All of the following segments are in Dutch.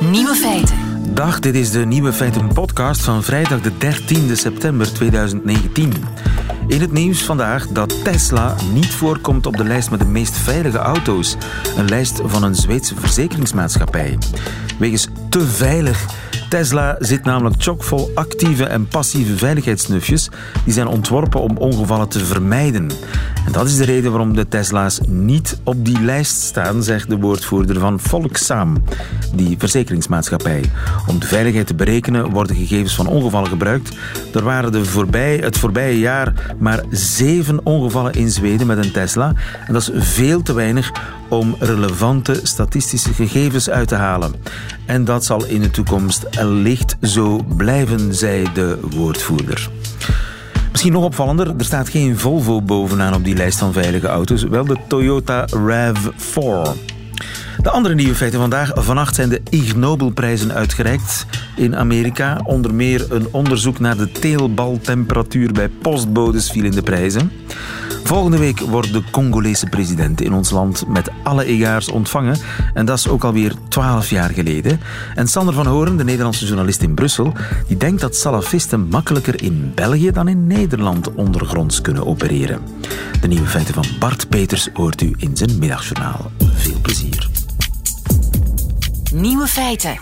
Nieuwe feiten. Dag, dit is de Nieuwe Feiten podcast van vrijdag de 13e september 2019. In het nieuws vandaag dat Tesla niet voorkomt op de lijst met de meest veilige auto's. Een lijst van een Zweedse verzekeringsmaatschappij. Wegens te veilig Tesla zit namelijk chockvol actieve en passieve veiligheidssnufjes die zijn ontworpen om ongevallen te vermijden. En dat is de reden waarom de Tesla's niet op die lijst staan, zegt de woordvoerder van Volksam, die verzekeringsmaatschappij. Om de veiligheid te berekenen worden gegevens van ongevallen gebruikt. Er waren de voorbij, het voorbije jaar maar zeven ongevallen in Zweden met een Tesla. En dat is veel te weinig om relevante statistische gegevens uit te halen. En dat zal in de toekomst licht zo blijven, zei de woordvoerder. Misschien nog opvallender, er staat geen Volvo bovenaan op die lijst van veilige auto's, wel de Toyota RAV4. De andere nieuwe feiten vandaag. Vannacht zijn de Ig Nobelprijzen uitgereikt in Amerika. Onder meer een onderzoek naar de teelbaltemperatuur bij postbodes viel in de prijzen. Volgende week wordt de Congolese president in ons land met alle egaars ontvangen. En dat is ook alweer twaalf jaar geleden. En Sander van Horen, de Nederlandse journalist in Brussel, die denkt dat salafisten makkelijker in België dan in Nederland ondergronds kunnen opereren. De nieuwe feiten van Bart Peters hoort u in zijn middagjournaal. Veel plezier. Nieuwe feiten.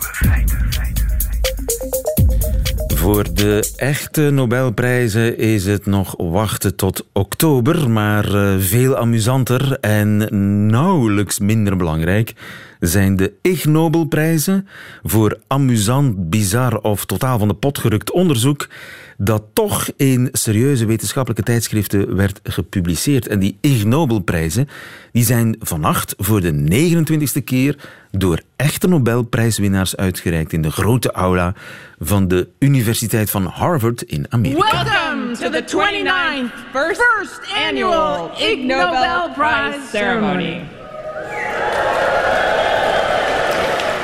Voor de echte Nobelprijzen is het nog wachten tot oktober, maar eh, veel amusanter en nauwelijks minder belangrijk zijn de Ig Nobelprijzen. Voor amusant, bizar of totaal van de pot gerukt onderzoek dat toch in serieuze wetenschappelijke tijdschriften werd gepubliceerd. En die Ig Nobelprijzen die zijn vannacht voor de 29e keer door echte Nobelprijswinnaars uitgereikt in de grote aula van de Universiteit van Harvard in Amerika. Welcome to the 29th first, annual Ig Nobel Prize ceremony.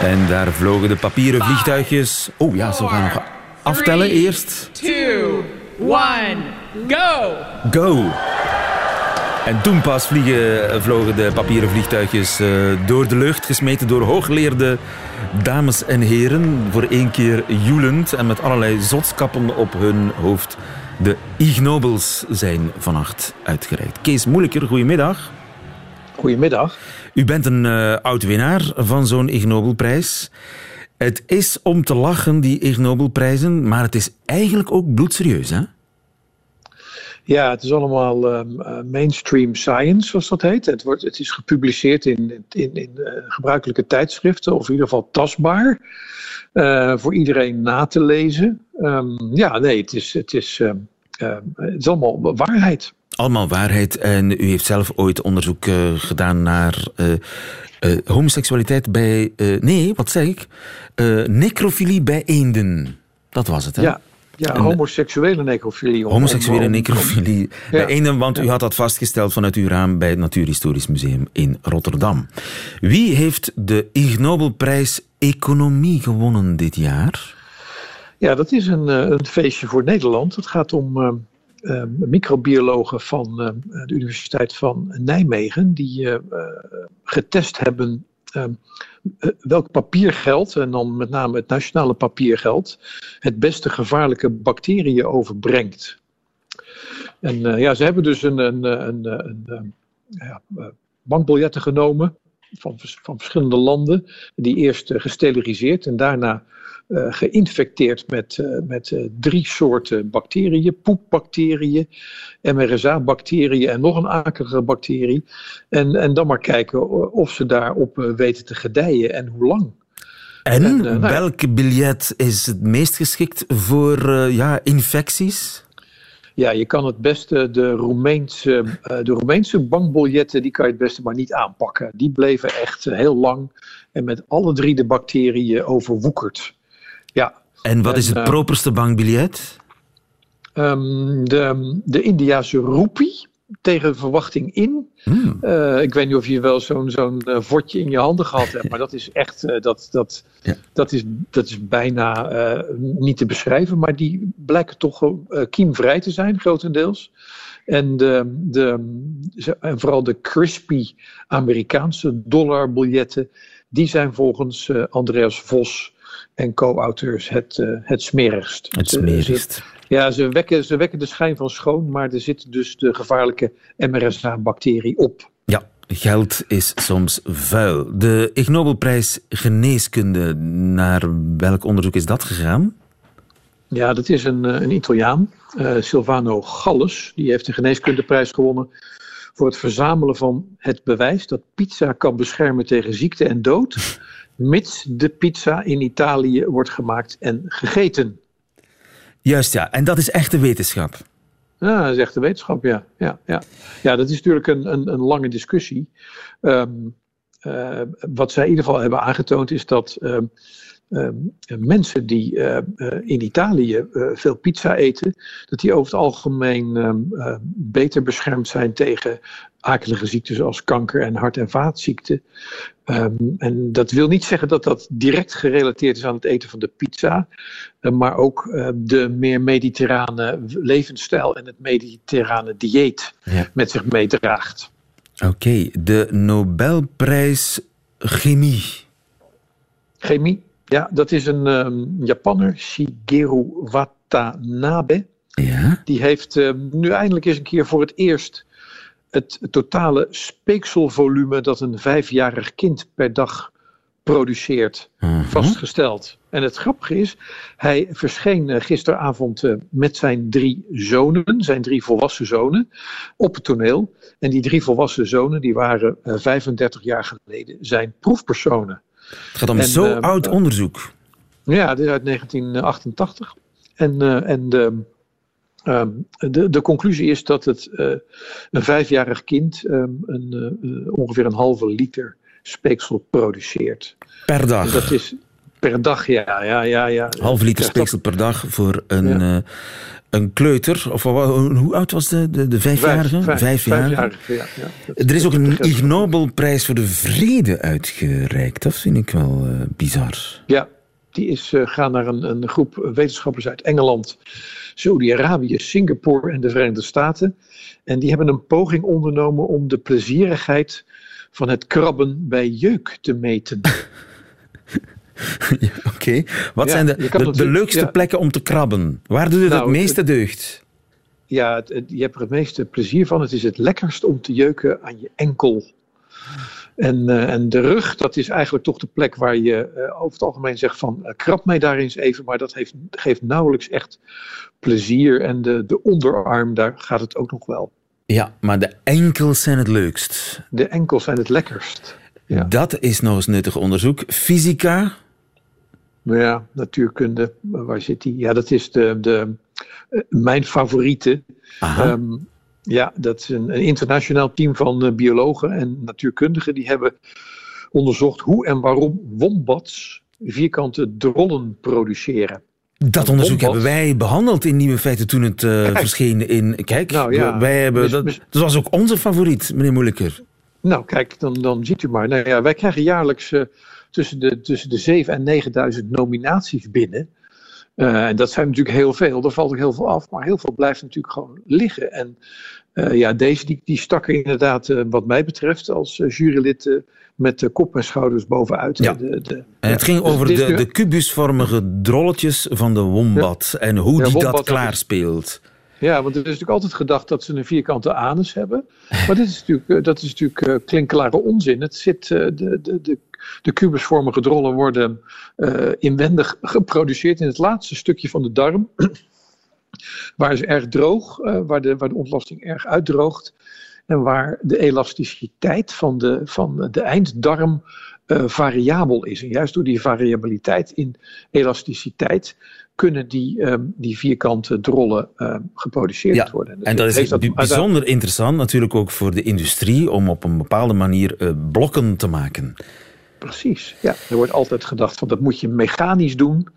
En daar vlogen de papieren vliegtuigjes. Oh ja, ze gaan nog aftellen three, eerst. Two, one, go! Go! En toen pas vliegen, vlogen de papieren vliegtuigjes eh, door de lucht, gesmeten door hooggeleerde dames en heren. Voor één keer joelend en met allerlei zotskappen op hun hoofd. De Ig Nobels zijn vannacht uitgereikt. Kees Moeilijker, goedemiddag. Goedemiddag. U bent een eh, oud-winnaar van zo'n Ig Nobelprijs. Het is om te lachen, die Ig Nobelprijzen, maar het is eigenlijk ook bloedserieus, hè? Ja, het is allemaal ehm, eh, mainstream science, zoals dat heet. Het, wordt, het is gepubliceerd in, in, in eh, gebruikelijke tijdschriften, of in ieder geval tastbaar, eh, voor iedereen na te lezen. Ehm, ja, nee, het is, het, is, ehm, het is allemaal waarheid. Allemaal waarheid. En u heeft zelf ooit onderzoek gedaan naar eh, homoseksualiteit bij... eh, nee, wat zeg ik? Eh, necrofilie bij eenden. Dat was het, hè? Ja, ja En- homoseksuele necrofilie. om- Homoseksuele om- om- necrofilie bij eenden, want u had dat vastgesteld vanuit uw raam bij het Natuurhistorisch Museum in Rotterdam. Wie heeft de Ig Nobelprijs Economie gewonnen dit jaar? Ja, dat is een, een feestje voor Nederland. Het gaat om microbiologen van ehm, de Universiteit van Nijmegen, die eh, eh, getest hebben ehm, eh, welk papiergeld, en dan met name het nationale papiergeld, het beste gevaarlijke bacteriën overbrengt. En ja, ze hebben dus een, een, een, een, ehm, ja, bankbiljetten genomen van, van verschillende landen, die eerst gesteriliseerd en daarna geïnfecteerd met, eh, met eh, drie soorten bacteriën: poepbacteriën, MRSA-bacteriën en nog een akelige bacterie. En, en dan maar kijken of ze daarop eh, weten te gedijen en hoe lang. En, En, eh, nou welk biljet is het meest geschikt voor eh, ja, infecties? Ja, je kan het beste de Roemeense, eh, de Roemeense bankbiljetten, die kan je het beste maar niet aanpakken. Die bleven echt eh, heel lang en met alle drie de bacteriën overwoekerd. En wat En, is het eh, properste bankbiljet? Ehm, de, de Indiase roepie tegen verwachting in. Hmm. Eh, ik weet niet of je wel zo'n zo'n eh, vodje in je handen gehad hebt, maar dat is echt, dat, dat, Ja. dat, is, dat is bijna niet te beschrijven, maar die blijken toch kiemvrij te zijn, grotendeels. En, de, de, en vooral de crispy Amerikaanse dollarbiljetten, die zijn volgens Andreas Vos en co-auteurs het, het smerigst. Het smerigst. Ja, ze wekken, ze wekken de schijn van schoon, maar er zit dus de gevaarlijke MRSA-bacterie op. Ja, geld is soms vuil. De Ig Nobelprijs Geneeskunde, naar welk onderzoek is dat gegaan? Ja, dat is een, een Italiaan, uh, Silvano Gallus. Die heeft de geneeskundeprijs gewonnen voor het verzamelen van het bewijs dat pizza kan beschermen tegen ziekte en dood, mits de pizza in Italië wordt gemaakt en gegeten. Juist ja, en dat is echte wetenschap. Ja, dat is echte wetenschap, ja. Ja, ja. ja dat is natuurlijk een, een, een lange discussie. Um, uh, wat zij in ieder geval hebben aangetoond is dat um, um, mensen die uh, in Italië veel pizza eten, dat die over het algemeen beter beschermd zijn tegen akelige ziekten zoals kanker en hart- en vaatziekten. Um, en dat wil niet zeggen dat dat direct gerelateerd is aan het eten van de pizza, maar ook uh, de meer mediterrane levensstijl en het mediterrane dieet ja. met zich meedraagt. Oké, okay, de Nobelprijs Chemie. Chemie, ja, dat is een um, Japanner, Shigeru Watanabe. Ja? Die heeft uh, nu eindelijk eens een keer voor het eerst het totale speekselvolume dat een vijfjarig kind per dag produceert Mhm. vastgesteld. En het grappige is, hij verscheen eh, gisteravond eh, met zijn drie zonen, zijn drie volwassen zonen, op het toneel. En die drie volwassen zonen, die waren eh, 35 jaar geleden zijn proefpersonen. Het gaat om En, zo eh, oud onderzoek. Ja, dit is uit 1988. En, eh, en de, ehm, de, de conclusie is dat het eh, een vijfjarig kind ehm, een, eh, ongeveer een halve liter speeksel produceert. Per En dag. dat is per dag, ja, ja, ja. ja. Half liter speeksel per dag voor een, Ja. eh, een kleuter. Of wa- hoe oud was de, de, de vijfjarige? Vijf, vijf, Vijfjarige. vijfjarige, ja, Er is ook een. Ig Nobelprijs voor de vrede uitgereikt. Dat vind ik wel eh, bizar. Ja, die is uh, gaan naar een, een groep wetenschappers uit Engeland, Saudi-Arabië, Singapore en de Verenigde Staten. En die hebben een poging ondernomen om de plezierigheid van het krabben bij jeuk te meten. Ja, Oké. Wat Ja, zijn de, de, leukste plekken om te krabben? Waar doe je het Nou, het meeste deugd? Ja, het- het- je hebt er het meeste plezier van. Het is het lekkerst om te jeuken aan je enkel. En, eh, en de rug, dat is eigenlijk toch de plek waar je eh, over het algemeen zegt van eh, krab mij daar eens even, maar dat heeft, geeft nauwelijks echt plezier. En de, de onderarm, daar gaat het ook nog wel. Ja, maar de enkels zijn het leukst. De enkels zijn het lekkerst. Ja. Dat is nog eens nuttig onderzoek. Fysica. Maar ja, natuurkunde, waar zit die? Ja, dat is de, de, eh, mijn favoriete. Ehm, ja, dat is een, een internationaal team van eh, biologen en natuurkundigen. Die hebben onderzocht hoe en waarom wombats vierkante drollen produceren. dat onderzoek wombat. hebben wij behandeld in Nieuwe Feiten toen het eh, Kijk. verscheen in... Kijk, Nou ja, wij hebben, mis- dat, dat was ook onze favoriet, meneer Moeilijker. Nou, kijk, dan, dan ziet u maar. Nou ja, wij krijgen jaarlijks tussen, de, tussen de 7 en 9000 nominaties binnen. Eh, en dat zijn natuurlijk heel veel. Er valt ook heel veel af, maar heel veel blijft natuurlijk gewoon liggen. En eh, ja, deze die, die stak er inderdaad, eh, wat mij betreft, als jurylid met de kop en schouders bovenuit. Ja. De, de, En het ja, ging over de, de kubusvormige drolletjes van de wombat en hoe Ja, die wombat, dat klaarspeelt. Ja, want er is natuurlijk altijd gedacht dat ze een vierkante anus hebben. Maar dit is natuurlijk, dat is natuurlijk klinkklare onzin. Het zit, de, de, de, de kubusvormige drollen worden eh, inwendig geproduceerd in het laatste stukje van de darm. waar is erg droog, eh, waar, de, waar de ontlasting erg uitdroogt. En waar de elasticiteit van de, van de einddarm eh, variabel is. En juist door die variabiliteit in elasticiteit kunnen die, ehm, die vierkante drollen ehm, geproduceerd Ja, worden. En dat is bi- bijzonder interessant natuurlijk ook voor de industrie om op een bepaalde manier blokken te maken. Precies, ja. Er wordt altijd gedacht van dat moet je mechanisch doen.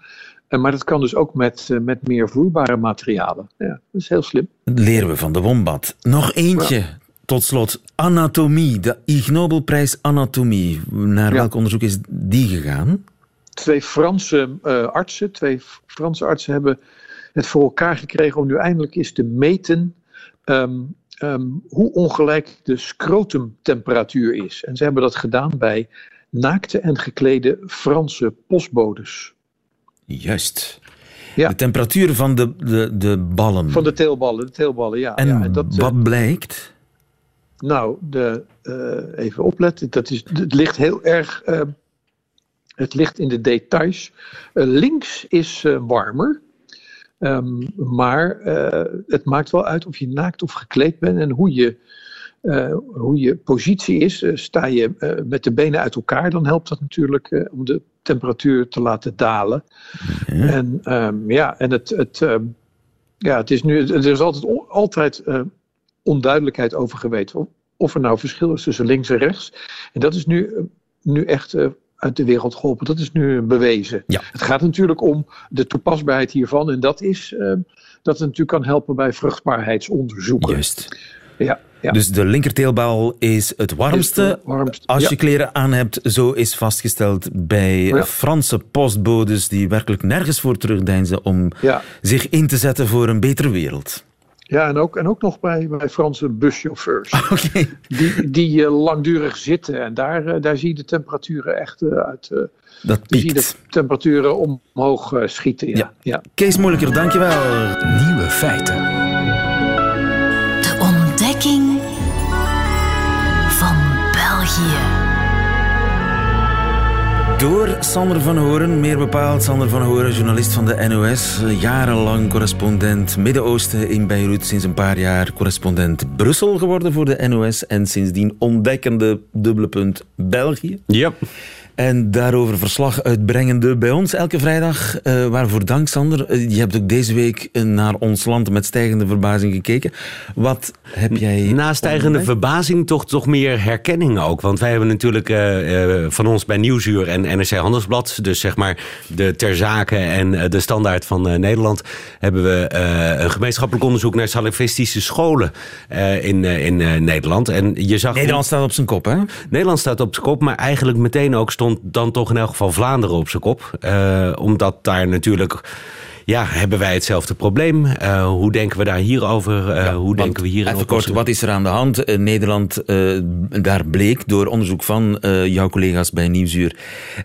Eh, maar dat kan dus ook met, eh, met meer vloeibare materialen. Ja, dat is heel slim. Leren we van de wombat. Nog eentje, tot slot. Anatomie, de Ig Nobelprijs Anatomie. Naar Ja. welk onderzoek is die gegaan? Twee Franse eh, artsen, twee Franse artsen hebben het voor elkaar gekregen om nu eindelijk eens te meten ehm, ehm, hoe ongelijk de scrotumtemperatuur is. En ze hebben dat gedaan bij naakte en geklede Franse postbodes. Juist. Ja. De temperatuur van de, de, de ballen. Van de teelballen, de teelballen ja. En, ja, dat, wat blijkt? Nou, de, even opletten, dat is, het ligt heel erg het ligt in de details. Uh, links is warmer. Um, maar het maakt wel uit of je naakt of gekleed bent en hoe je, hoe je positie is. sta je met de benen uit elkaar, dan helpt dat natuurlijk om de temperatuur te laten dalen. Ja. En um, ja, en het, het, um, ja, het is nu, er is altijd, altijd onduidelijkheid over geweten. Of, of er nou verschil is tussen links en rechts. En dat is nu, nu echt uit de wereld geholpen. Dat is nu bewezen. Ja. Het gaat natuurlijk om de toepasbaarheid hiervan. En dat is uh, dat het natuurlijk kan helpen bij vruchtbaarheidsonderzoeken. Juist. Ja, ja. Dus de linkerteelbal is het warmste. Is het warmste Als je ja. kleren aan hebt, zo is vastgesteld bij Ja. Franse postbodes die werkelijk nergens voor terugdeinzen om Ja. zich in te zetten voor een betere wereld. Ja, en ook, en ook nog bij, bij Franse buschauffeurs. Oké. Die, die eh, langdurig zitten. En daar, eh, daar zie je de temperaturen echt eh, uit. eh, Dat daar zie je de piekt. temperaturen omhoog schieten. Ja. Ja. Ja. Kees Moeilijker, dankjewel. Nieuwe feiten. Door Sander van Horen, meer bepaald Sander van Horen, journalist van de NOS. Jarenlang correspondent Midden-Oosten in Beirut. Sinds een paar jaar correspondent Brussel geworden voor de NOS. En sindsdien ontdekkende dubbele punt België. Ja. En daarover verslag uitbrengende bij ons elke vrijdag. Eh, waarvoor dank, Sander. Eh, je hebt ook deze week eh, naar ons land met stijgende verbazing gekeken. Wat heb jij... Na stijgende verbazing toch, toch meer herkenning ook. Want wij hebben natuurlijk van ons bij Nieuwsuur en NRC Handelsblad... dus zeg maar de ter zake en de standaard van Nederland... hebben we een gemeenschappelijk onderzoek naar salafistische scholen in, in Nederland. En je zag Nederland staat op zijn kop, hè? Nederland staat op zijn kop, maar eigenlijk meteen ook stond dan toch in elk geval Vlaanderen op zijn kop. Eh, omdat daar natuurlijk. Ja, hebben wij hetzelfde probleem? Eh, hoe denken we daar hierover? Eh, hoe denken we hier Even kort, wat is er aan de hand? Nederland, daar bleek door onderzoek van jouw collega's bij Nieuwsuur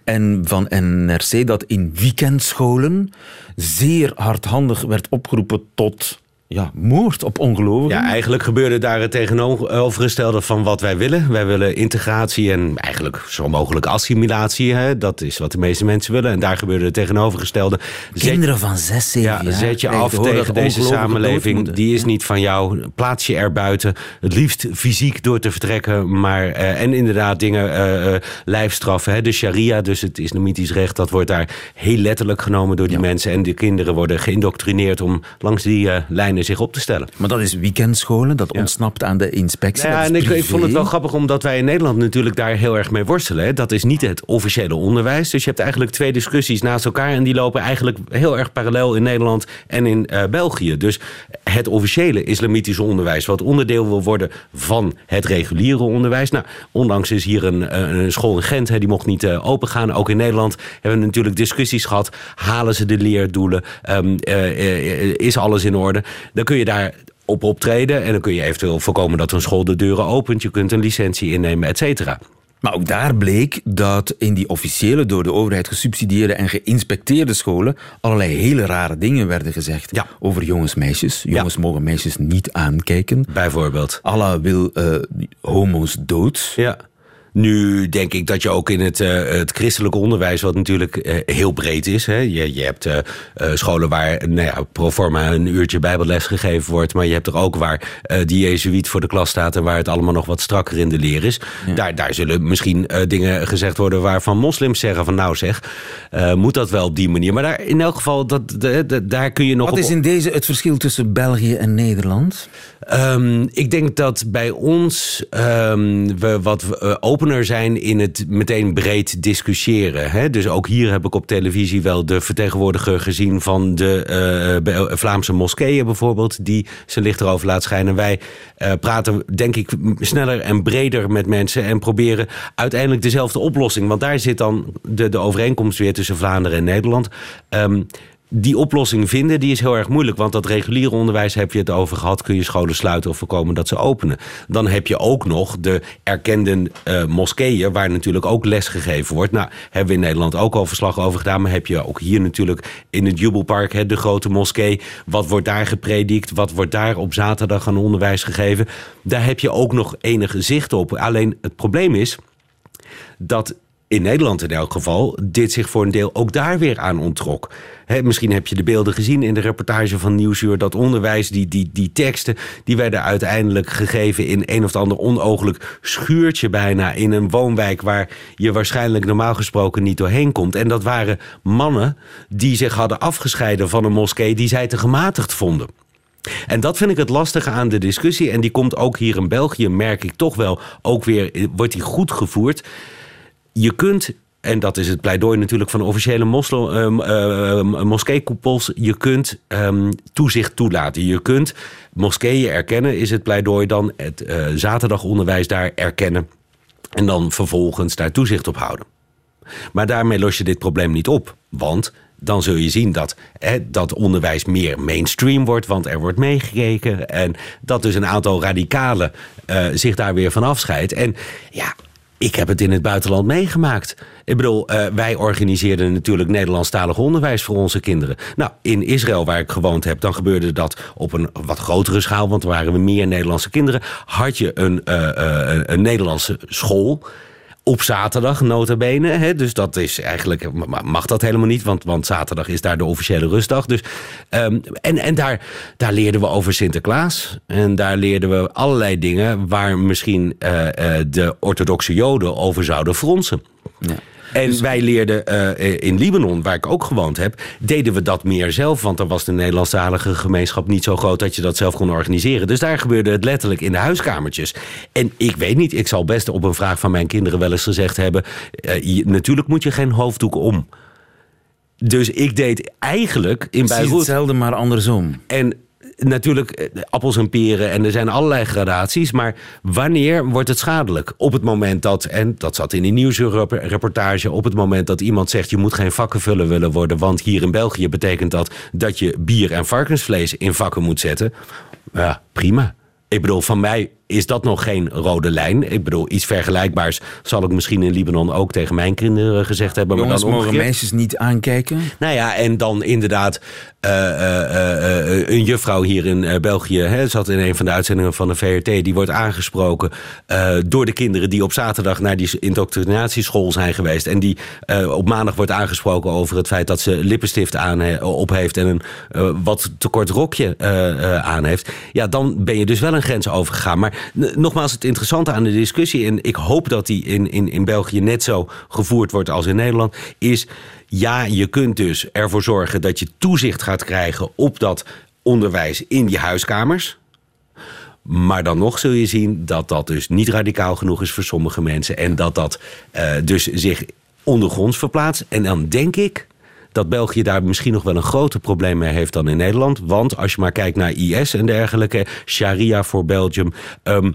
en van NRC dat in weekendscholen zeer hardhandig werd opgeroepen tot ja, moord op ongelovigen. Ja, eigenlijk gebeurde daar het tegenovergestelde van wat wij willen. Wij willen integratie en eigenlijk zo mogelijk assimilatie. Hè? Dat is wat de meeste mensen willen. En daar gebeurde het tegenovergestelde. Zet- Kinderen van zes, zeven Ja, jaar zet je af tegen deze samenleving. moeten. Die is niet van jou. Plaats je erbuiten. Het liefst fysiek door te vertrekken. Maar, eh, en inderdaad dingen, eh, eh, lijfstraffen. Hè? De sharia, dus het islamitisch recht, dat wordt daar heel letterlijk genomen door die mensen. En de kinderen worden geïndoctrineerd om langs die eh, zich op te stellen. Maar dat is weekendscholen, dat ontsnapt aan de inspectie. Nou ja, en ik, vond het wel grappig omdat wij in Nederland natuurlijk daar heel erg mee worstelen. Hè. Dat is niet het officiële onderwijs. Dus je hebt eigenlijk twee discussies naast elkaar. En die lopen eigenlijk heel erg parallel in Nederland en in eh, België. Dus het officiële islamitische onderwijs, wat onderdeel wil worden van het reguliere onderwijs. Nou, onlangs is hier een, eh, een school in Gent, hè, die mocht niet eh, opengaan. Ook in Nederland hebben we natuurlijk discussies gehad. Halen ze de leerdoelen? Ehm, eh, eh, is alles in orde? Dan kun je daar op optreden. En dan kun je eventueel voorkomen dat een school de deuren opent. Je kunt een licentie innemen, et cetera. Maar ook daar bleek dat in die officiële, door de overheid gesubsidieerde en geïnspecteerde scholen allerlei hele rare dingen werden gezegd Ja. over jongens, meisjes. Jongens mogen meisjes niet aankijken. Bijvoorbeeld. Allah wil eh, homo's dood. Ja. Nu denk ik dat je ook in het, eh, het christelijke onderwijs, wat natuurlijk eh, heel breed is. Hè? Je, je hebt eh, scholen waar nou ja, pro forma een uurtje bijbelles gegeven wordt. Maar je hebt er ook waar die jezuïet voor de klas staat en waar het allemaal nog wat strakker in de leer is. Daar, daar zullen misschien dingen gezegd worden waarvan moslims zeggen van nou zeg, moet dat wel op die manier. Maar daar, in elk geval, dat, de- de- daar kun je nog Wat op... is in deze het verschil tussen België en Nederland? Ehm, ik denk dat bij ons ehm, we wat eh, opener zijn in het meteen breed discussiëren. Hè? Dus ook hier heb ik op televisie wel de vertegenwoordiger gezien van de eh, Be- Vlaamse moskeeën bijvoorbeeld, die zijn licht erover laat schijnen. Wij eh, praten denk ik sneller en breder met mensen en proberen uiteindelijk dezelfde oplossing. Want daar zit dan de, de overeenkomst weer tussen Vlaanderen en Nederland. Ehm, die oplossing vinden, die is heel erg moeilijk. Want dat reguliere onderwijs heb je het over gehad. Kun je scholen sluiten of voorkomen dat ze openen. Dan heb je ook nog de erkende uh, moskeeën... waar natuurlijk ook les gegeven wordt. Nou, hebben we in Nederland ook al verslag over gedaan. Maar heb je ook hier natuurlijk in het Jubelpark... Hè, de grote moskee. Wat wordt daar gepredikt? Wat wordt daar op zaterdag aan onderwijs gegeven? Daar heb je ook nog enige zicht op. Alleen het probleem is dat in Nederland in elk geval, dit zich voor een deel ook daar weer aan onttrok. misschien heb je de beelden gezien in de reportage van Nieuwsuur... dat onderwijs, die, die, die teksten, die werden uiteindelijk gegeven... in een of ander onooglijk schuurtje bijna... in een woonwijk waar je waarschijnlijk normaal gesproken niet doorheen komt. En dat waren mannen die zich hadden afgescheiden van een moskee... die zij te gematigd vonden. En dat vind ik het lastige aan de discussie. En die komt ook hier in België, merk ik toch wel, ook weer, wordt die goed gevoerd je kunt en dat is het pleidooi natuurlijk van officiële uh, moskeekoepels. Je kunt um, toezicht toelaten. Je kunt moskeeën erkennen, is het pleidooi dan. Het uh, zaterdagonderwijs daar erkennen. En dan vervolgens daar toezicht op houden. Maar daarmee los je dit probleem niet op. Want dan zul je zien dat hè, dat onderwijs meer mainstream wordt, want er wordt meegekeken. En dat dus een aantal radicalen uh, zich daar weer van afscheidt. En ja, ik heb het in het buitenland meegemaakt. Ik bedoel, uh, wij organiseerden natuurlijk Nederlandstalig onderwijs voor onze kinderen. Nou, in Israël, waar ik gewoond heb, dan gebeurde dat op een wat grotere schaal. Want er waren meer Nederlandse kinderen. Had je een, uh, uh, een Nederlandse school op zaterdag, nota bene. Hè? Dus dat is eigenlijk, mag dat helemaal niet, want, want zaterdag is daar de officiële rustdag. Dus, um, en en daar, daar leerden we over Sinterklaas. En daar leerden we allerlei dingen waar misschien uh, uh, de orthodoxe Joden over zouden fronsen. Ja. En dus- wij leerden uh, in Libanon, waar ik ook gewoond heb, deden we dat meer zelf. Want dan was de Nederlandstalige gemeenschap niet zo groot dat je dat zelf kon organiseren. Dus daar gebeurde het letterlijk in de huiskamertjes. En ik weet niet, ik zal best op een vraag van mijn kinderen wel eens gezegd hebben: uh, je, natuurlijk moet je geen hoofddoek om. Dus ik deed eigenlijk in Beirut... hetzelfde, maar andersom. En natuurlijk eh, appels en peren en er zijn allerlei gradaties. Maar wanneer wordt het schadelijk? Op het moment dat, en dat zat in die nieuwsreportage... op het moment dat iemand zegt... je moet geen vakkenvuller willen worden... want hier in België betekent dat dat je bier en varkensvlees in vakken moet zetten. Ja, prima. Ik bedoel, van mij is dat nog geen rode lijn. Ik bedoel, iets vergelijkbaars zal ik misschien in Libanon ook tegen mijn kinderen gezegd hebben. Jongens maar dan mogen meisjes niet aankijken? Nou ja, en dan inderdaad uh, uh, uh, een juffrouw hier in België... Hè, zat in een van de uitzendingen van de VRT... die wordt aangesproken door de kinderen die op zaterdag... naar die indoctrinatieschool zijn geweest. En die op maandag wordt aangesproken over het feit... dat ze lippenstift aan op heeft en een wat te kort rokje aan heeft. Ja, dan ben je dus wel een grens overgegaan. Maar nogmaals, het interessante aan de discussie, en ik hoop dat die in, in, in België net zo gevoerd wordt als in Nederland, is ja, je kunt dus ervoor zorgen dat je toezicht gaat krijgen op dat onderwijs in die huiskamers. Maar dan nog zul je zien dat dat dus niet radicaal genoeg is voor sommige mensen. En dat dat uh, dus zich ondergronds verplaatst. En dan denk ik dat België daar misschien nog wel een groter probleem mee heeft dan in Nederland. Want als je maar kijkt naar IS en dergelijke, Sharia voor Belgium. Um,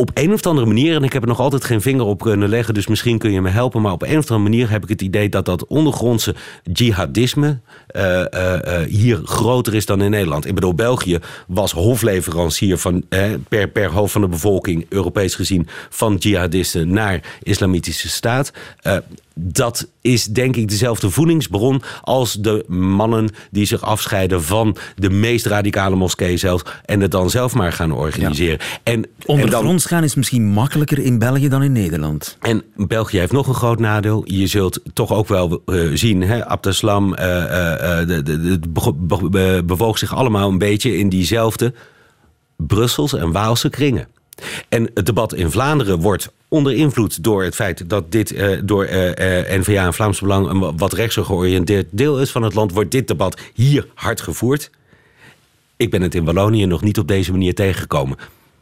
op een of andere manier, en ik heb er nog altijd geen vinger op kunnen leggen, dus misschien kun je me helpen, maar op een of andere manier heb ik het idee dat dat ondergrondse jihadisme uh, uh, hier groter is dan in Nederland. Ik bedoel, België was hofleverancier van, per, per hoofd van de bevolking, Europees gezien, van jihadisten naar islamitische staat dat is denk ik dezelfde voedingsbron als de mannen die zich afscheiden van de meest radicale moskee zelf en het dan zelf maar gaan organiseren. Ja. En, Ondergronds gaan is misschien makkelijker in België dan in Nederland. En België heeft nog een groot nadeel. Je zult toch ook wel uh, zien, hè, Abdeslam de, de, de, bewoog zich allemaal een beetje in diezelfde Brussels en Waalse kringen. En het debat in Vlaanderen wordt onder invloed door het feit dat dit uh, door uh, uh, N-VA en Vlaams Belang een wat rechtser georiënteerd deel is van het land, wordt dit debat hier hard gevoerd. Ik ben het in Wallonië nog niet op deze manier tegengekomen.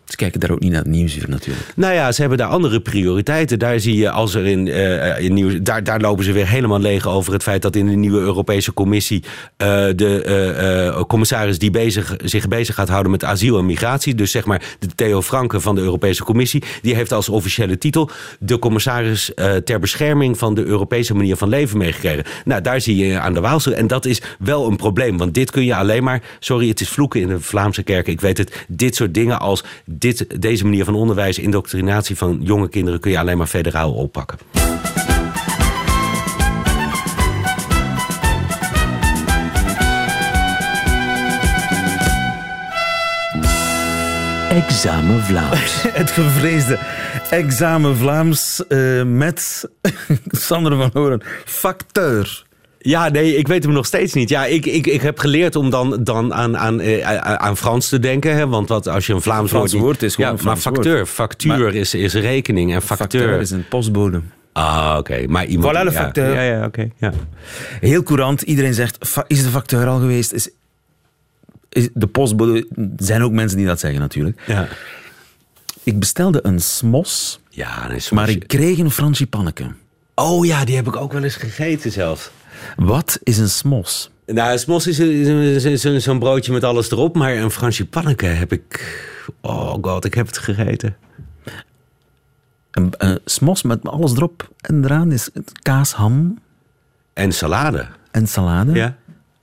Ze kijken daar ook niet naar het nieuwsuur natuurlijk. Nou ja, ze hebben daar andere prioriteiten. Daar zie je als er in, uh, in nieuws, daar, daar lopen ze weer helemaal leeg over het feit dat in de nieuwe Europese Commissie uh, de uh, commissaris die bezig, zich bezig gaat houden met asiel en migratie, dus zeg maar de Theo Franke van de Europese Commissie, die heeft als officiële titel de commissaris ter bescherming van de Europese manier van leven meegekregen. Nou, daar zie je aan de Waalse. En dat is wel een probleem, want dit kun je alleen maar, sorry, het is vloeken in de Vlaamse kerk, ik weet het, dit soort dingen als dit, deze manier van onderwijs, indoctrinatie van jonge kinderen kun je alleen maar federaal oppakken. Examen Vlaams. Het gevreesde examen Vlaams uh, met Sander van Horen, facteur. Ja, nee, ik weet hem nog steeds niet. Ja, ik, ik, ik heb geleerd om dan, dan aan, aan, eh, aan Frans te denken. Hè? Want wat, als je een Vlaams Frans woord, woord is gewoon ja, maar facteur, woord. factuur maar, is, is rekening en facteur, facteur is een postbode. Ah, oké. Okay. Maar iemand. Voilà, de facteur. Ja, ja, oké. Okay, ja. Heel courant. Iedereen zegt: is de facteur al geweest? Is, is de postbode. Er zijn ook mensen die dat zeggen, natuurlijk. Ja. Ik bestelde een smos. Ja, een maar ik kreeg een frangipanneke. Oh ja, die heb ik ook wel eens gegeten zelfs. Wat is een smos? Nou, een smos is, is, is, is zo'n broodje met alles erop. Maar een frangipanneke heb ik... Oh god, ik heb het gegeten. Een, een smos met alles erop en eraan is kaas, ham... En salade. En salade? Ja.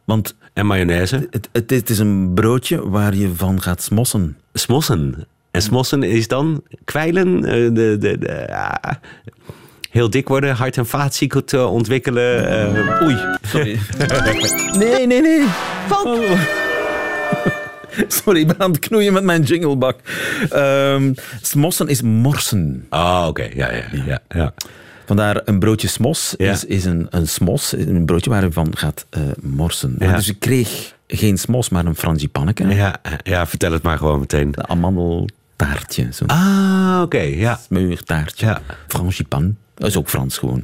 Want en mayonaise. Het, het, het, is een broodje waar je van gaat smossen. Smossen. En smossen is dan kwijlen. De, de, de, ja. Heel dik worden, hart- en vaatziekten ontwikkelen. Uh, oei. Sorry. nee, nee, nee. Valt. Oh. Sorry, ik ben aan het knoeien met mijn jinglebak. Um, smossen is morsen. Ah, oké. Okay. Ja, ja, ja, ja. Vandaar een broodje smos ja. is, is een, een smos, een broodje waar je van gaat uh, morsen. Ja. Dus ik kreeg geen smos, maar een frangipanneke. Ja, ja, vertel het maar gewoon meteen. De amandeltaartje. Zo. Ah, oké, okay, ja. Smeuigtaartje. Ja. Frangipan. Dat is ook Frans gewoon.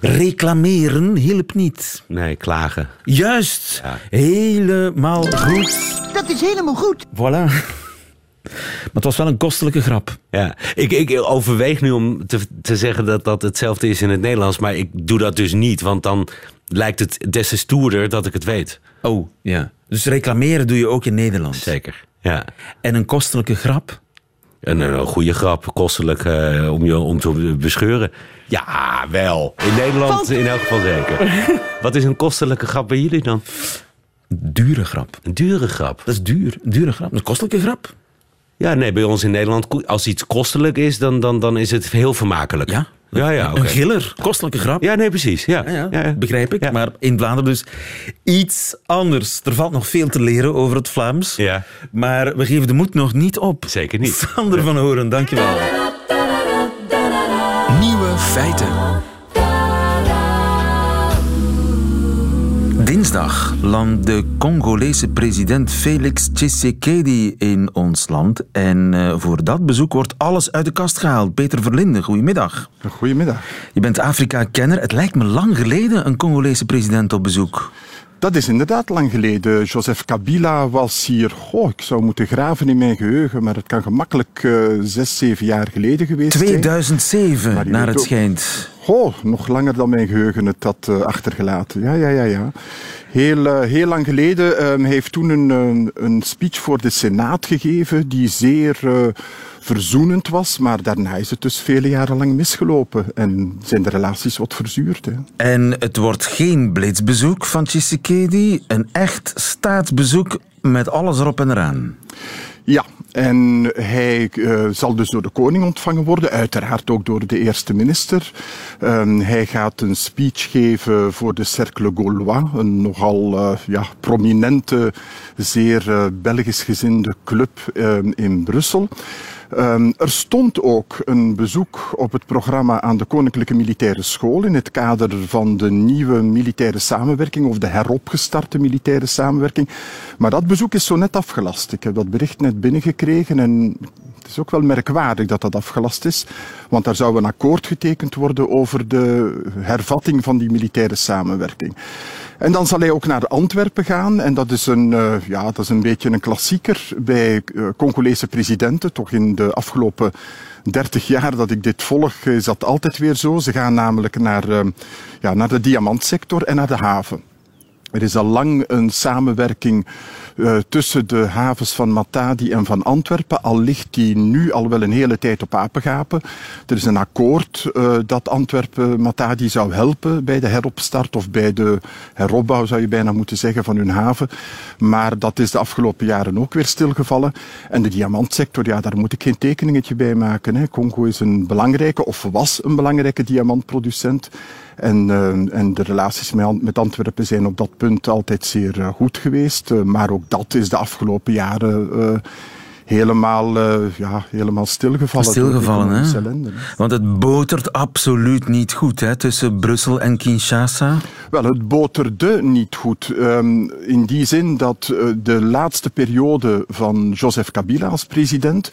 Reclameren hielp niet. Nee, klagen. Juist. Ja. Helemaal goed. Dat is helemaal goed. Voilà. Maar het was wel een kostelijke grap. Ja, ik, ik overweeg nu om te, te zeggen dat dat hetzelfde is in het Nederlands, maar ik doe dat dus niet, want dan lijkt het des te stoerder dat ik het weet. Oh, ja. Dus reclameren doe je ook in Nederland? Zeker, ja. En een kostelijke grap? Een, een goede grap, kostelijk uh, om je om te bescheuren. Ja, wel. In Nederland Valt. in elk geval zeker. Wat is een kostelijke grap bij jullie dan? Dure grap. Een dure grap? Dat is duur. Een dure grap. Een kostelijke grap. Ja, nee, bij ons in Nederland, als iets kostelijk is, dan, dan, dan is het heel vermakelijk. Ja? Ja, ja, okay. Een giller, kostelijke grap. Ja, nee, precies. Ja, ja, ja. ja begrijp ik. Maar in Vlaanderen dus iets anders. Er valt nog veel te leren over het Vlaams. Ja. Maar we geven de moed nog niet op. Zeker niet. Sander van Horen, dankjewel. Nieuwe feiten. Dinsdag landt de Congolese president Felix Tshisekedi in ons land. En uh, voor dat bezoek wordt alles uit de kast gehaald. Peter Verlinde, goedemiddag. Goedemiddag. Je bent Afrika-kenner. Het lijkt me lang geleden een Congolese president op bezoek. Dat is inderdaad lang geleden. Joseph Kabila was hier, oh, ik zou moeten graven in mijn geheugen, maar het kan gemakkelijk uh, zes, zeven jaar geleden geweest 2007, zijn. 2007, naar het ook, schijnt. Oh, nog langer dan mijn geheugen het had uh, achtergelaten. Ja, ja, ja, ja. Heel, uh, heel lang geleden. Hij heeft toen een, een speech voor de Senaat gegeven die zeer verzoenend was, maar daarna is het dus vele jaren lang misgelopen en zijn de relaties wat verzuurd. En het wordt geen blitzbezoek van Tshisekedi, een echt staatsbezoek met alles erop en eraan. Ja, en hij uh, zal dus door de koning ontvangen worden, uiteraard ook door de eerste minister. Um, hij gaat een speech geven voor de Cercle Gaulois, een nogal uh, ja, prominente, zeer uh, Belgisch gezinde club in Brussel. Um, er stond ook een bezoek op het programma aan de Koninklijke Militaire School in het kader van de nieuwe militaire samenwerking of de heropgestarte militaire samenwerking. Maar dat bezoek is zo net afgelast. Ik heb dat bericht net binnengekregen en is ook wel merkwaardig dat dat afgelast is, want daar zou een akkoord getekend worden over de hervatting van die militaire samenwerking. En dan zal hij ook naar Antwerpen gaan. En dat is een, uh, ja, dat is een beetje een klassieker bij uh, Congolese presidenten. Toch in de afgelopen 30 jaar dat ik dit volg, is dat altijd weer zo. Ze gaan namelijk naar, uh, ja, naar de diamantsector en naar de haven. Er is al lang een samenwerking uh, tussen de havens van Matadi en van Antwerpen. Al ligt die nu al wel een hele tijd op apengapen. Er is een akkoord uh, dat Antwerpen Matadi zou helpen bij de heropstart of bij de heropbouw zou je bijna moeten zeggen van hun haven. Maar dat is de afgelopen jaren ook weer stilgevallen. En de diamantsector, ja, daar moet ik geen tekeningetje bij maken. Hè. Congo is een belangrijke of was een belangrijke diamantproducent. En, uh, en de relaties met, met, Antwerpen zijn op dat punt altijd zeer uh, goed geweest. Uh, maar ook dat is de afgelopen jaren helemaal, ja, helemaal stilgevallen. Stilgevallen, hè? Ellende, hè? Want het botert absoluut niet goed hè, tussen Brussel en Kinshasa. Wel, het boterde niet goed. Um, in die zin dat de laatste periode van Joseph Kabila als president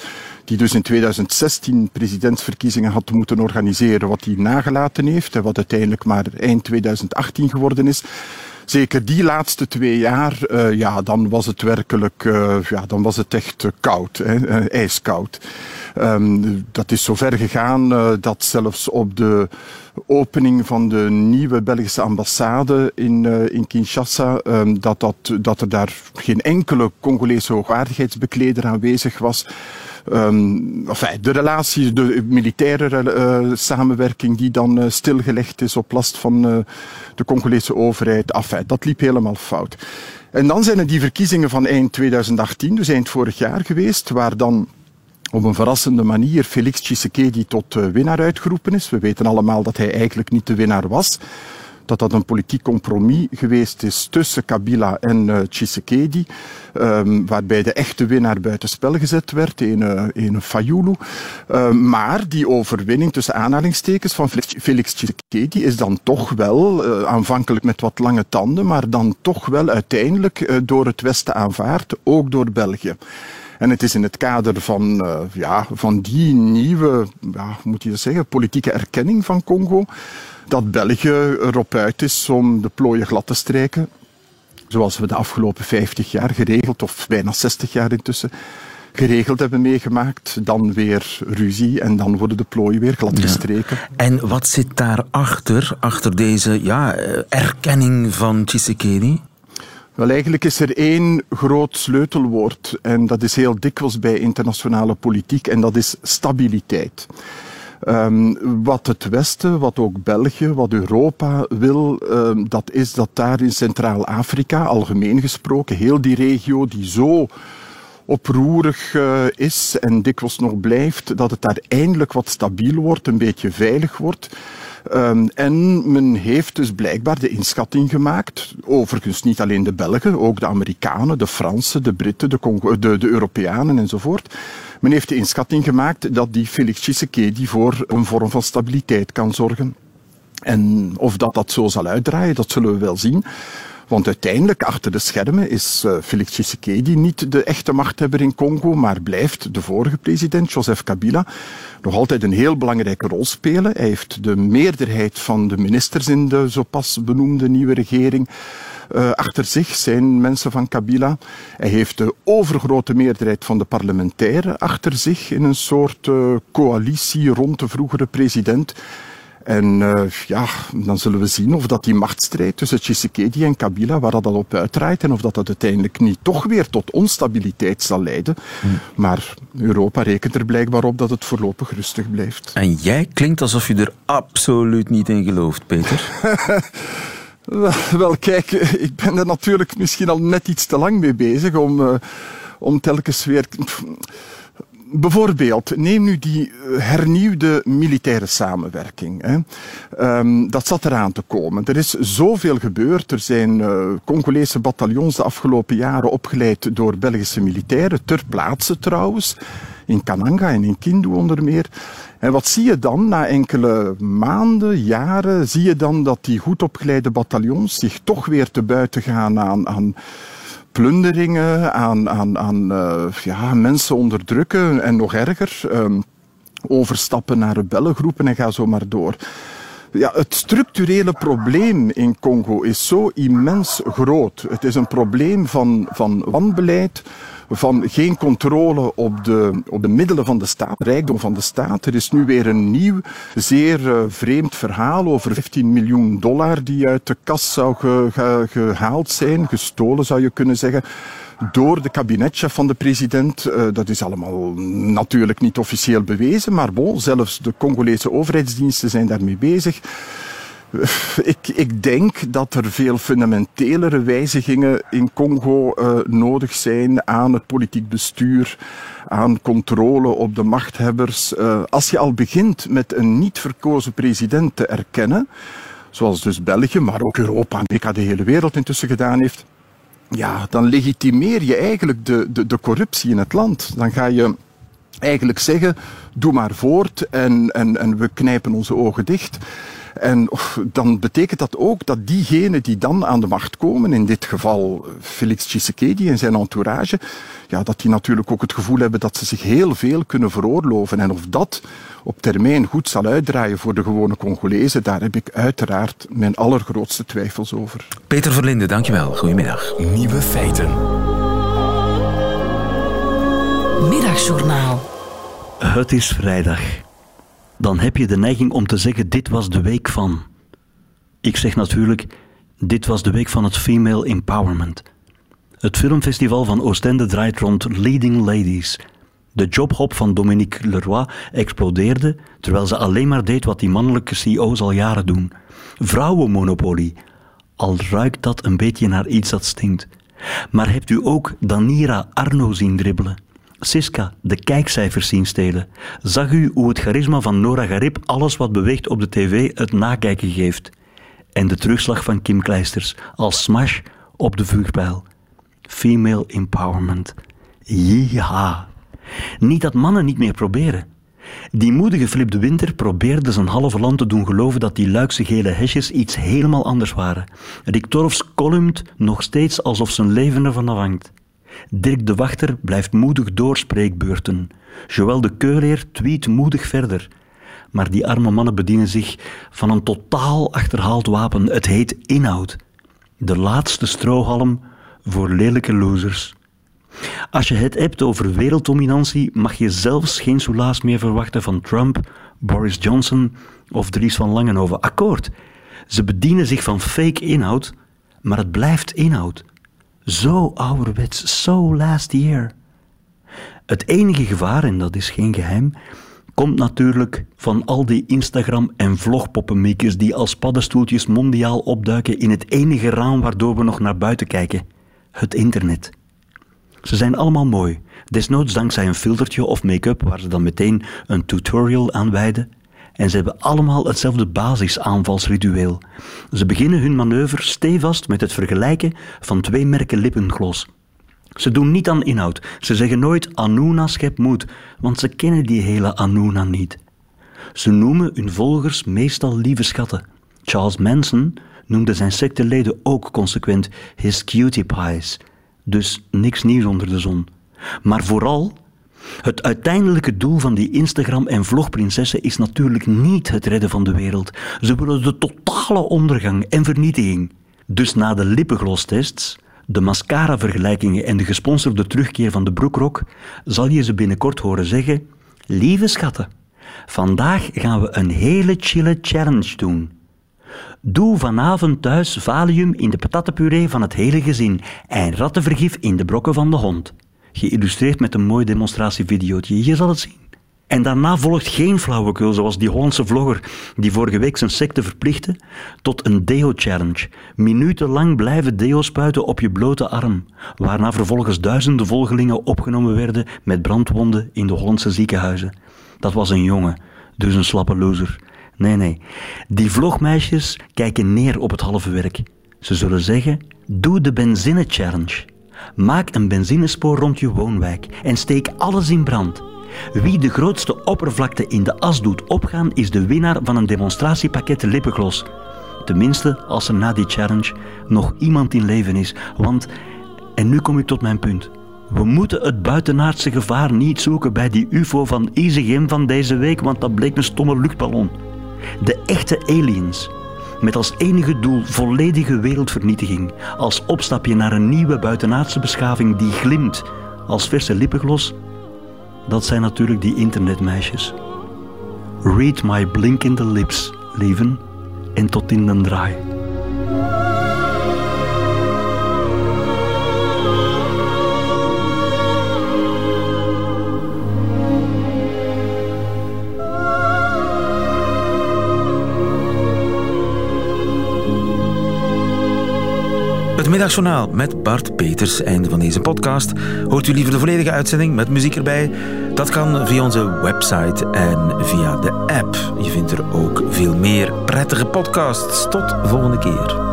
die dus in 2016 presidentsverkiezingen had moeten organiseren, wat hij nagelaten heeft en wat uiteindelijk maar eind 2018 geworden is. Zeker die laatste twee jaar, uh, ja, dan was het werkelijk, uh, ja, dan was het echt uh, koud, hè, ijskoud. Um, dat is zo ver gegaan dat zelfs op de opening van de nieuwe Belgische ambassade in, in Kinshasa, um, dat, dat, dat er daar geen enkele Congolese hoogwaardigheidsbekleder aanwezig was. Enfin, de relatie, de militaire uh, samenwerking die dan uh, stilgelegd is op last van uh, de Congolese overheid. Enfin, dat liep helemaal fout. En dan zijn er die verkiezingen van eind 2018, dus eind vorig jaar geweest, waar dan op een verrassende manier Felix Tshisekedi tot winnaar uitgeroepen is. We weten allemaal dat hij eigenlijk niet de winnaar was dat dat een politiek compromis geweest is tussen Kabila en uh, Tshisekedi, um, waarbij de echte winnaar buitenspel gezet werd, in, uh, in Fayulu. Uh, maar die overwinning tussen aanhalingstekens van Felix Tshisekedi is dan toch wel, aanvankelijk met wat lange tanden, maar dan toch wel uiteindelijk door het Westen aanvaard, ook door België. En het is in het kader van, ja, van die nieuwe, ja, moet je zeggen, politieke erkenning van Congo, dat België erop uit is om de plooien glad te strijken. Zoals we de afgelopen 50 jaar geregeld, of bijna 60 jaar intussen, geregeld hebben meegemaakt. Dan weer ruzie en dan worden de plooien weer gladgestreken. Ja. En wat zit daarachter, achter deze ja, eh, erkenning van Tshisekedi? Wel, eigenlijk is er één groot sleutelwoord en dat is heel dikwijls bij internationale politiek en dat is stabiliteit. Um, wat het Westen, wat ook België, wat Europa wil, um, dat is dat daar in Centraal-Afrika, algemeen gesproken, heel die regio die zo oproerig uh, is en dikwijls nog blijft, dat het daar eindelijk wat stabiel wordt, een beetje veilig wordt. Um, en men heeft dus blijkbaar de inschatting gemaakt, overigens niet alleen de Belgen, ook de Amerikanen, de Fransen, de Britten, de, de, de Europeanen enzovoort. Men heeft de inschatting gemaakt dat die Felix Tshisekedi voor een vorm van stabiliteit kan zorgen. En of dat dat zo zal uitdraaien, dat zullen we wel zien. Want uiteindelijk, achter de schermen, is uh, Felix Tshisekedi niet de echte machthebber in Congo, maar blijft de vorige president, Joseph Kabila, nog altijd een heel belangrijke rol spelen. Hij heeft de meerderheid van de ministers in de zo pas benoemde nieuwe regering uh, achter zich zijn mensen van Kabila. Hij heeft de overgrote meerderheid van de parlementairen achter zich in een soort uh, coalitie rond de vroegere president. En uh, ja, dan zullen we zien of dat die machtsstrijd tussen Tshisekedi en Kabila, waar dat al op uitdraait, en of dat dat uiteindelijk niet toch weer tot onstabiliteit zal leiden. Hmm. Maar Europa rekent er blijkbaar op dat het voorlopig rustig blijft. En jij klinkt alsof je er absoluut niet in gelooft, Peter. Wel, kijk, ik ben er natuurlijk misschien al net iets te lang mee bezig om, uh, om telkens weer. Bijvoorbeeld, neem nu die eh, hernieuwde militaire samenwerking. Hè. Um, dat zat eraan te komen. Er is zoveel gebeurd. Er zijn uh, Congolese bataljons de afgelopen jaren opgeleid door Belgische militairen, ter plaatse trouwens, in Kananga en in Kindu onder meer. En wat zie je dan na enkele maanden, jaren, zie je dan dat die goed opgeleide bataljons zich toch weer te buiten gaan aan, aan plunderingen, aan, aan, aan ja, mensen onderdrukken en nog erger. Ehm, overstappen naar rebellengroepen en ga zo maar door. Ja, het structurele probleem in Congo is zo immens groot. Het is een probleem van, van wanbeleid, van geen controle op de, op de middelen van de staat, rijkdom van de staat. Er is nu weer een nieuw, zeer uh, vreemd verhaal over 15 miljoen dollar die uit de kas zou ge, ge, gehaald zijn, gestolen zou je kunnen zeggen door de kabinetchef van de president. Uh, dat is allemaal natuurlijk niet officieel bewezen, maar bon, zelfs de Congolese overheidsdiensten zijn daarmee bezig. Ik, ik, denk dat er veel fundamentelere wijzigingen in Congo uh, nodig zijn aan het politiek bestuur, aan controle op de machthebbers. Uh, als je al begint met een niet verkozen president te erkennen, zoals dus België, maar ook Europa, Amerika, de hele wereld intussen gedaan heeft, ja, dan legitimeer je eigenlijk de, de, de corruptie in het land. Dan ga je eigenlijk zeggen, doe maar voort en, en, en we knijpen onze ogen dicht. En dan betekent dat ook dat diegenen die dan aan de macht komen, in dit geval Felix Tshisekedi en zijn entourage, ja, dat die natuurlijk ook het gevoel hebben dat ze zich heel veel kunnen veroorloven. En of dat op termijn goed zal uitdraaien voor de gewone Congolezen, daar heb ik uiteraard mijn allergrootste twijfels over. Peter Verlinde, dankjewel. Goedemiddag. Nieuwe feiten. Middagjournaal. Het is vrijdag dan heb je de neiging om te zeggen: dit was de week van. Ik zeg natuurlijk: dit was de week van het female empowerment. Het filmfestival van Oostende draait rond leading ladies. De jobhop van Dominique Leroy explodeerde terwijl ze alleen maar deed wat die mannelijke CEO's al jaren doen. Vrouwenmonopolie. Al ruikt dat een beetje naar iets dat stinkt. Maar hebt u ook Danira Arno zien dribbelen? Siska de kijkcijfers zien stelen. Zag u hoe het charisma van Nora Garib alles wat beweegt op de tv het nakijken geeft? En de terugslag van Kim Kleisters als smash op de vuurpijl. Female empowerment. Ja. Niet dat mannen niet meer proberen. Die moedige Flip de Winter probeerde zijn halve land te doen geloven dat die luikse gele hesjes iets helemaal anders waren. Rick Torfs columnt nog steeds alsof zijn leven ervan afhangt. Dirk de Wachter blijft moedig doorspreekbeurten. Joël de Keuleer tweet moedig verder. Maar die arme mannen bedienen zich van een totaal achterhaald wapen. Het heet inhoud. De laatste strohalm voor lelijke losers. Als je het hebt over werelddominantie, mag je zelfs geen soelaas meer verwachten van Trump, Boris Johnson of Dries van Langenhoven. Akkoord. Ze bedienen zich van fake inhoud, maar het blijft inhoud. Zo ouderwets, zo last year. Het enige gevaar, en dat is geen geheim, komt natuurlijk van al die Instagram- en vlogpoppenmiekers die als paddenstoeltjes mondiaal opduiken in het enige raam waardoor we nog naar buiten kijken: het internet. Ze zijn allemaal mooi, desnoods dankzij een filtertje of make-up waar ze dan meteen een tutorial aan wijden. En ze hebben allemaal hetzelfde basisaanvalsritueel. Ze beginnen hun manoeuvre stevast met het vergelijken van twee merken lippengloss. Ze doen niet aan inhoud. Ze zeggen nooit Anuna schep moed, want ze kennen die hele Anuna niet. Ze noemen hun volgers meestal lieve schatten. Charles Manson noemde zijn secteleden ook consequent his cutie pies. Dus niks nieuws onder de zon. Maar vooral het uiteindelijke doel van die Instagram- en vlogprinsessen is natuurlijk niet het redden van de wereld. Ze willen de totale ondergang en vernietiging. Dus na de lippenglosstests, de mascara-vergelijkingen en de gesponsorde terugkeer van de broekrok, zal je ze binnenkort horen zeggen: Lieve schatten, vandaag gaan we een hele chille challenge doen. Doe vanavond thuis valium in de patattenpuree van het hele gezin en rattenvergif in de brokken van de hond geïllustreerd met een mooi demonstratievideootje. Je zal het zien. En daarna volgt geen flauwekul, zoals die Hollandse vlogger die vorige week zijn secte verplichtte tot een deo-challenge. Minutenlang blijven deo spuiten op je blote arm, waarna vervolgens duizenden volgelingen opgenomen werden met brandwonden in de Hollandse ziekenhuizen. Dat was een jongen, dus een slappe loser. Nee, nee. Die vlogmeisjes kijken neer op het halve werk. Ze zullen zeggen, doe de benzine-challenge. Maak een benzinespoor rond je woonwijk en steek alles in brand. Wie de grootste oppervlakte in de as doet opgaan, is de winnaar van een demonstratiepakket lippenglos. Tenminste, als er na die challenge nog iemand in leven is. Want En nu kom ik tot mijn punt. We moeten het buitenaardse gevaar niet zoeken bij die UFO van Isegem van deze week, want dat bleek een stomme luchtballon. De echte aliens, met als enige doel volledige wereldvernietiging, als opstapje naar een nieuwe buitenaardse beschaving die glimt als verse lippenglos, dat zijn natuurlijk die internetmeisjes. Read my blinkende lips, lieven, en tot in den draai. Middagjournaal met Bart Peters. Einde van deze podcast. Hoort u liever de volledige uitzending met muziek erbij? Dat kan via onze website en via de app. Je vindt er ook veel meer prettige podcasts. Tot volgende keer.